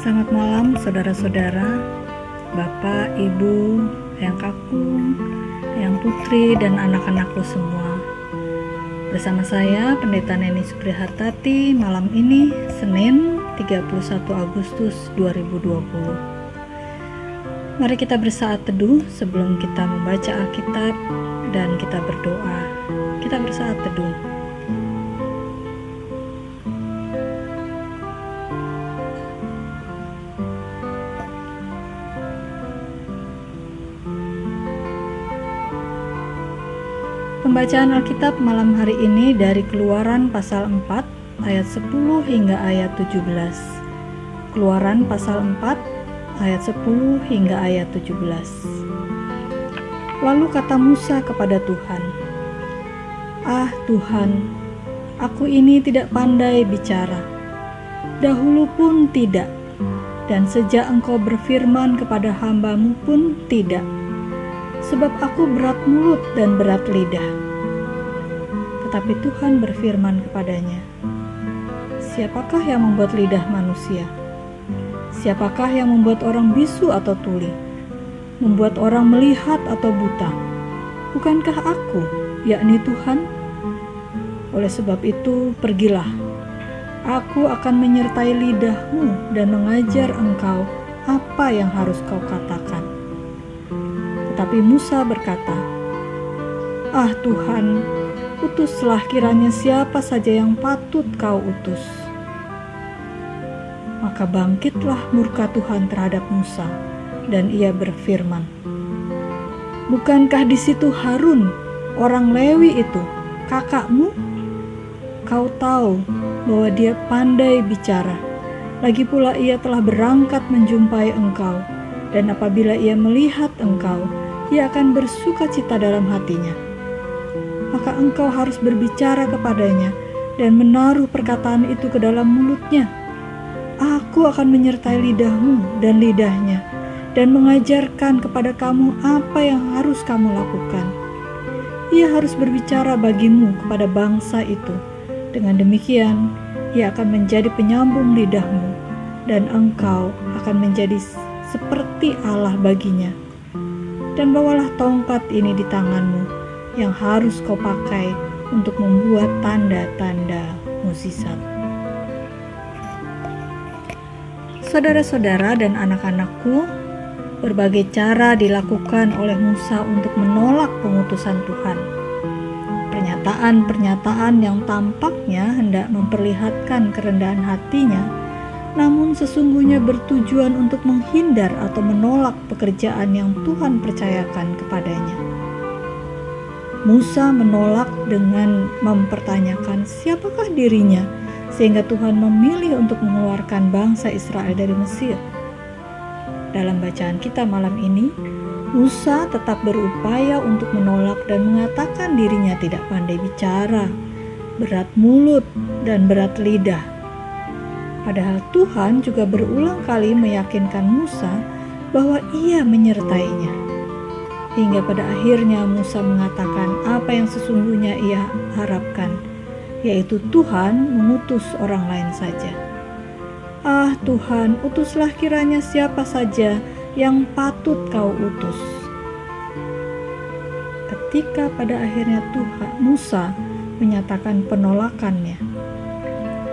Selamat malam saudara-saudara, Bapak, Ibu, Yang Kakung, Yang Putri, dan anak-anakku semua. Bersama saya, Pendeta Neni Suprihartati, malam ini, Senin 31 Agustus 2020. Mari kita bersaat teduh sebelum kita membaca Alkitab dan kita berdoa. Kita bersaat teduh. Pembacaan Alkitab malam hari ini dari Keluaran pasal 4 ayat 10 hingga ayat 17. Keluaran pasal 4 ayat 10 hingga ayat 17. Lalu kata Musa kepada Tuhan, "Ah Tuhan, aku ini tidak pandai bicara. Dahulu pun tidak, dan sejak Engkau berfirman kepada hambamu pun tidak." sebab aku berat mulut dan berat lidah. Tetapi Tuhan berfirman kepadanya, Siapakah yang membuat lidah manusia? Siapakah yang membuat orang bisu atau tuli? Membuat orang melihat atau buta? Bukankah aku, yakni Tuhan? Oleh sebab itu, pergilah. Aku akan menyertai lidahmu dan mengajar engkau apa yang harus kau katakan. Tetapi Musa berkata, "Ah Tuhan, utuslah kiranya siapa saja yang patut kau utus." Maka bangkitlah murka Tuhan terhadap Musa, dan ia berfirman, "Bukankah di situ Harun, orang Lewi itu, kakakmu? Kau tahu bahwa dia pandai bicara. Lagi pula ia telah berangkat menjumpai engkau, dan apabila ia melihat engkau, ia akan bersuka cita dalam hatinya. Maka engkau harus berbicara kepadanya dan menaruh perkataan itu ke dalam mulutnya. Aku akan menyertai lidahmu dan lidahnya dan mengajarkan kepada kamu apa yang harus kamu lakukan. Ia harus berbicara bagimu kepada bangsa itu. Dengan demikian, ia akan menjadi penyambung lidahmu dan engkau akan menjadi seperti Allah baginya dan bawalah tongkat ini di tanganmu yang harus kau pakai untuk membuat tanda-tanda mukjizat. Saudara-saudara dan anak-anakku, berbagai cara dilakukan oleh Musa untuk menolak pengutusan Tuhan. Pernyataan-pernyataan yang tampaknya hendak memperlihatkan kerendahan hatinya namun sesungguhnya bertujuan untuk menghindar atau menolak pekerjaan yang Tuhan percayakan kepadanya. Musa menolak dengan mempertanyakan siapakah dirinya sehingga Tuhan memilih untuk mengeluarkan bangsa Israel dari Mesir. Dalam bacaan kita malam ini, Musa tetap berupaya untuk menolak dan mengatakan dirinya tidak pandai bicara, berat mulut, dan berat lidah Padahal Tuhan juga berulang kali meyakinkan Musa bahwa ia menyertainya. Hingga pada akhirnya Musa mengatakan apa yang sesungguhnya ia harapkan, yaitu Tuhan mengutus orang lain saja. Ah Tuhan, utuslah kiranya siapa saja yang patut kau utus. Ketika pada akhirnya Tuhan Musa menyatakan penolakannya,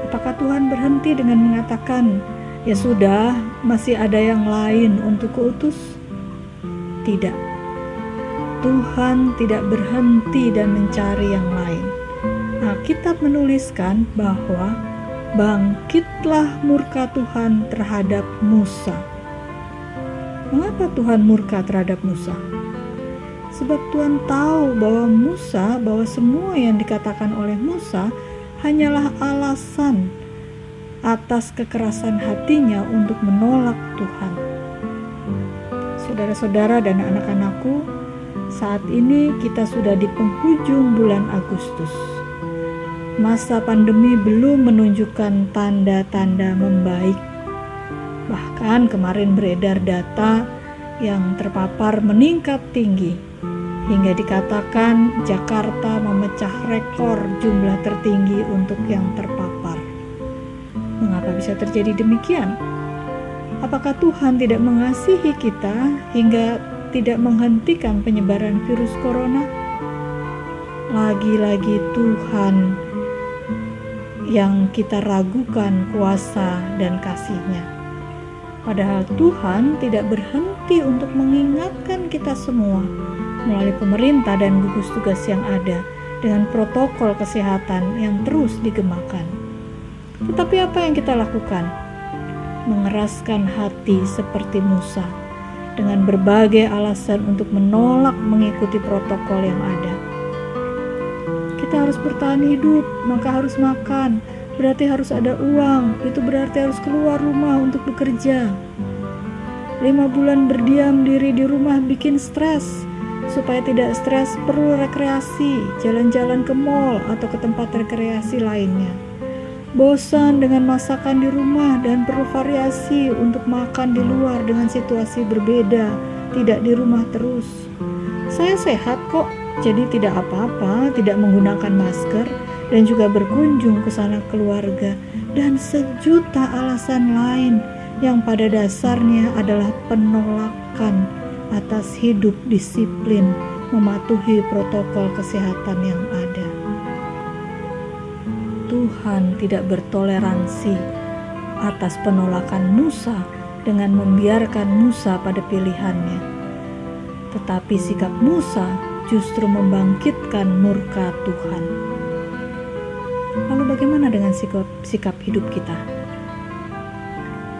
Apakah Tuhan berhenti dengan mengatakan, "Ya sudah, masih ada yang lain untuk kuutus"? Tidak. Tuhan tidak berhenti dan mencari yang lain. Alkitab menuliskan bahwa bangkitlah murka Tuhan terhadap Musa. Mengapa Tuhan murka terhadap Musa? Sebab Tuhan tahu bahwa Musa, bahwa semua yang dikatakan oleh Musa hanyalah alasan atas kekerasan hatinya untuk menolak Tuhan. Saudara-saudara dan anak-anakku, saat ini kita sudah di penghujung bulan Agustus. Masa pandemi belum menunjukkan tanda-tanda membaik. Bahkan kemarin beredar data yang terpapar meningkat tinggi hingga dikatakan Jakarta memecah rekor jumlah tertinggi untuk yang terpapar. Mengapa bisa terjadi demikian? Apakah Tuhan tidak mengasihi kita hingga tidak menghentikan penyebaran virus corona? Lagi-lagi Tuhan yang kita ragukan kuasa dan kasihnya. Padahal Tuhan tidak berhenti untuk mengingatkan kita semua melalui pemerintah dan gugus tugas yang ada dengan protokol kesehatan yang terus digemakan. Tetapi apa yang kita lakukan? Mengeraskan hati seperti Musa dengan berbagai alasan untuk menolak mengikuti protokol yang ada kita harus bertahan hidup, maka harus makan. Berarti harus ada uang, itu berarti harus keluar rumah untuk bekerja. Lima bulan berdiam diri di rumah bikin stres. Supaya tidak stres perlu rekreasi, jalan-jalan ke mall atau ke tempat rekreasi lainnya. Bosan dengan masakan di rumah dan perlu variasi untuk makan di luar dengan situasi berbeda, tidak di rumah terus. Saya sehat kok, jadi tidak apa-apa tidak menggunakan masker dan juga berkunjung ke sana keluarga dan sejuta alasan lain yang pada dasarnya adalah penolakan atas hidup disiplin mematuhi protokol kesehatan yang ada. Tuhan tidak bertoleransi atas penolakan Musa dengan membiarkan Musa pada pilihannya. Tetapi sikap Musa justru membangkitkan murka Tuhan. Lalu bagaimana dengan sikap, sikap hidup kita?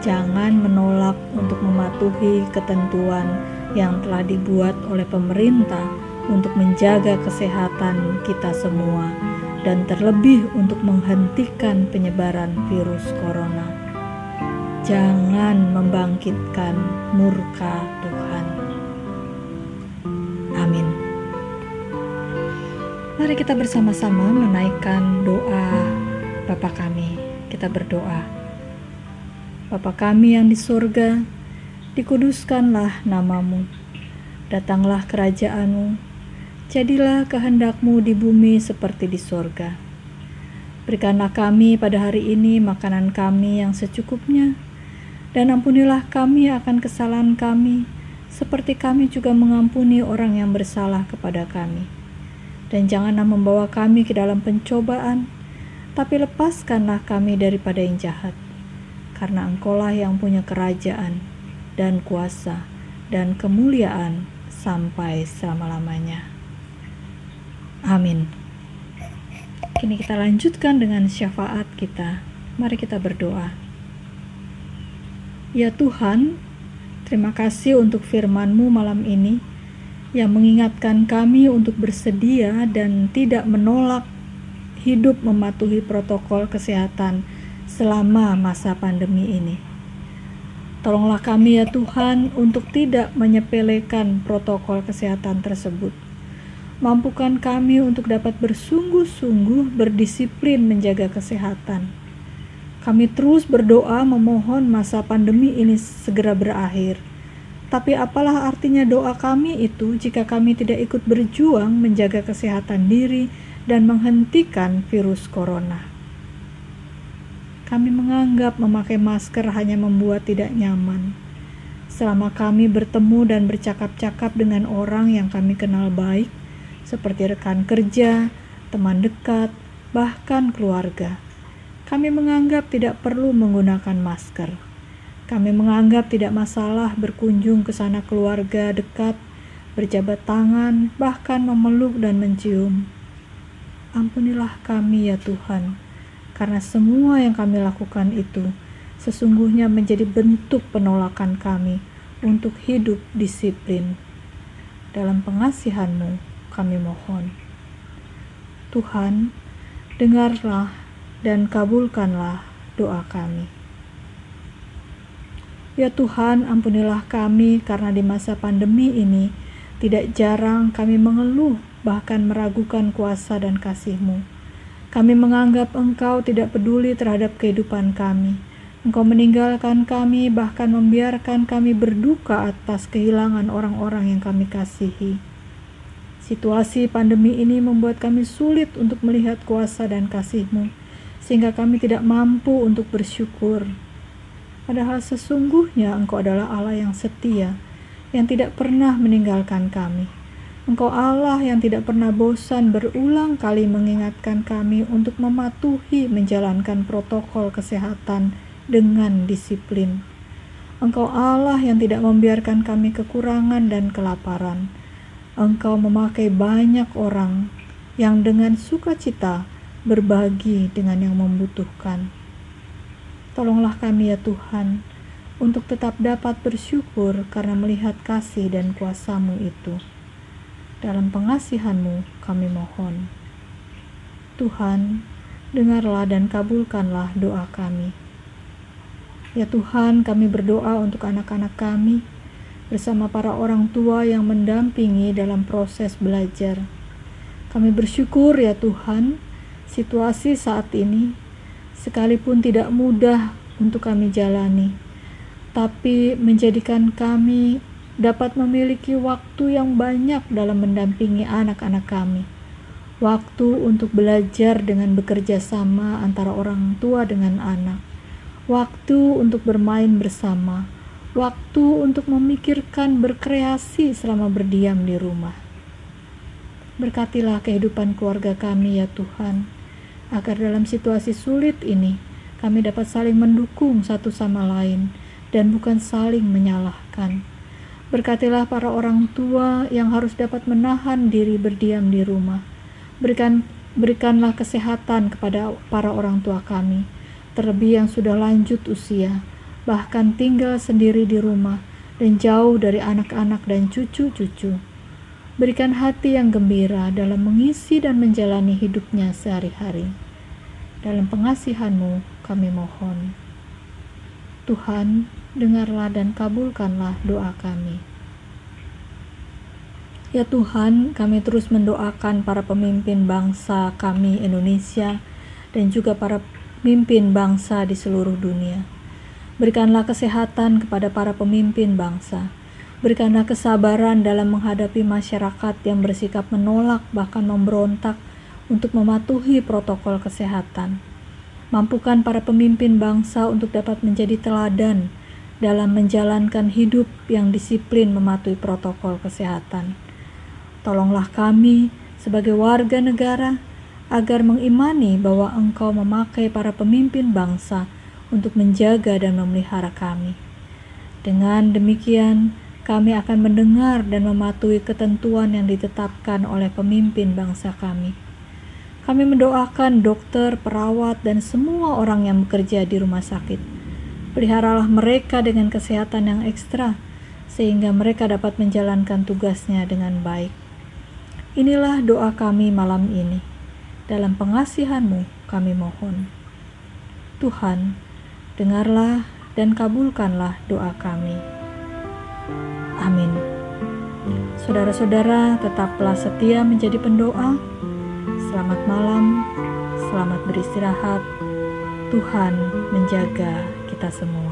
Jangan menolak untuk mematuhi ketentuan yang telah dibuat oleh pemerintah untuk menjaga kesehatan kita semua dan terlebih untuk menghentikan penyebaran virus corona. Jangan membangkitkan murka Tuhan. Amin. Mari kita bersama-sama menaikkan doa Bapa kami. Kita berdoa. Bapa kami yang di surga, dikuduskanlah namamu. Datanglah kerajaanmu. Jadilah kehendakmu di bumi seperti di surga. Berikanlah kami pada hari ini makanan kami yang secukupnya, dan ampunilah kami akan kesalahan kami, seperti kami juga mengampuni orang yang bersalah kepada kami dan janganlah membawa kami ke dalam pencobaan, tapi lepaskanlah kami daripada yang jahat. Karena engkaulah yang punya kerajaan dan kuasa dan kemuliaan sampai selama-lamanya. Amin. Kini kita lanjutkan dengan syafaat kita. Mari kita berdoa. Ya Tuhan, terima kasih untuk firman-Mu malam ini yang mengingatkan kami untuk bersedia dan tidak menolak hidup mematuhi protokol kesehatan selama masa pandemi ini. Tolonglah kami ya Tuhan untuk tidak menyepelekan protokol kesehatan tersebut. Mampukan kami untuk dapat bersungguh-sungguh berdisiplin menjaga kesehatan. Kami terus berdoa memohon masa pandemi ini segera berakhir tapi apalah artinya doa kami itu jika kami tidak ikut berjuang menjaga kesehatan diri dan menghentikan virus corona? Kami menganggap memakai masker hanya membuat tidak nyaman. Selama kami bertemu dan bercakap-cakap dengan orang yang kami kenal baik, seperti rekan kerja, teman dekat, bahkan keluarga, kami menganggap tidak perlu menggunakan masker kami menganggap tidak masalah berkunjung ke sana keluarga dekat, berjabat tangan, bahkan memeluk dan mencium. Ampunilah kami ya Tuhan, karena semua yang kami lakukan itu sesungguhnya menjadi bentuk penolakan kami untuk hidup disiplin. Dalam pengasihan-Mu kami mohon. Tuhan, dengarlah dan kabulkanlah doa kami. Ya Tuhan, ampunilah kami karena di masa pandemi ini tidak jarang kami mengeluh bahkan meragukan kuasa dan kasih-Mu. Kami menganggap Engkau tidak peduli terhadap kehidupan kami. Engkau meninggalkan kami bahkan membiarkan kami berduka atas kehilangan orang-orang yang kami kasihi. Situasi pandemi ini membuat kami sulit untuk melihat kuasa dan kasih-Mu, sehingga kami tidak mampu untuk bersyukur Padahal sesungguhnya Engkau adalah Allah yang setia, yang tidak pernah meninggalkan kami. Engkau Allah yang tidak pernah bosan berulang kali mengingatkan kami untuk mematuhi menjalankan protokol kesehatan dengan disiplin. Engkau Allah yang tidak membiarkan kami kekurangan dan kelaparan. Engkau memakai banyak orang yang dengan sukacita berbagi dengan yang membutuhkan. Tolonglah kami ya Tuhan, untuk tetap dapat bersyukur karena melihat kasih dan kuasamu itu. Dalam pengasihanmu kami mohon. Tuhan, dengarlah dan kabulkanlah doa kami. Ya Tuhan, kami berdoa untuk anak-anak kami bersama para orang tua yang mendampingi dalam proses belajar. Kami bersyukur ya Tuhan, situasi saat ini sekalipun tidak mudah untuk kami jalani, tapi menjadikan kami dapat memiliki waktu yang banyak dalam mendampingi anak-anak kami. Waktu untuk belajar dengan bekerja sama antara orang tua dengan anak. Waktu untuk bermain bersama. Waktu untuk memikirkan berkreasi selama berdiam di rumah. Berkatilah kehidupan keluarga kami ya Tuhan agar dalam situasi sulit ini kami dapat saling mendukung satu sama lain dan bukan saling menyalahkan. Berkatilah para orang tua yang harus dapat menahan diri berdiam di rumah. Berikan berikanlah kesehatan kepada para orang tua kami, terlebih yang sudah lanjut usia, bahkan tinggal sendiri di rumah dan jauh dari anak-anak dan cucu-cucu. Berikan hati yang gembira dalam mengisi dan menjalani hidupnya sehari-hari. Dalam pengasihanmu kami mohon. Tuhan, dengarlah dan kabulkanlah doa kami. Ya Tuhan, kami terus mendoakan para pemimpin bangsa kami Indonesia dan juga para pemimpin bangsa di seluruh dunia. Berikanlah kesehatan kepada para pemimpin bangsa Berikanlah kesabaran dalam menghadapi masyarakat yang bersikap menolak, bahkan memberontak, untuk mematuhi protokol kesehatan. Mampukan para pemimpin bangsa untuk dapat menjadi teladan dalam menjalankan hidup yang disiplin mematuhi protokol kesehatan. Tolonglah kami sebagai warga negara agar mengimani bahwa Engkau memakai para pemimpin bangsa untuk menjaga dan memelihara kami. Dengan demikian, kami akan mendengar dan mematuhi ketentuan yang ditetapkan oleh pemimpin bangsa kami. Kami mendoakan dokter, perawat, dan semua orang yang bekerja di rumah sakit. Peliharalah mereka dengan kesehatan yang ekstra, sehingga mereka dapat menjalankan tugasnya dengan baik. Inilah doa kami malam ini. Dalam pengasihanmu kami mohon. Tuhan, dengarlah dan kabulkanlah doa kami. Amin. Saudara-saudara, tetaplah setia menjadi pendoa. Selamat malam, selamat beristirahat. Tuhan menjaga kita semua.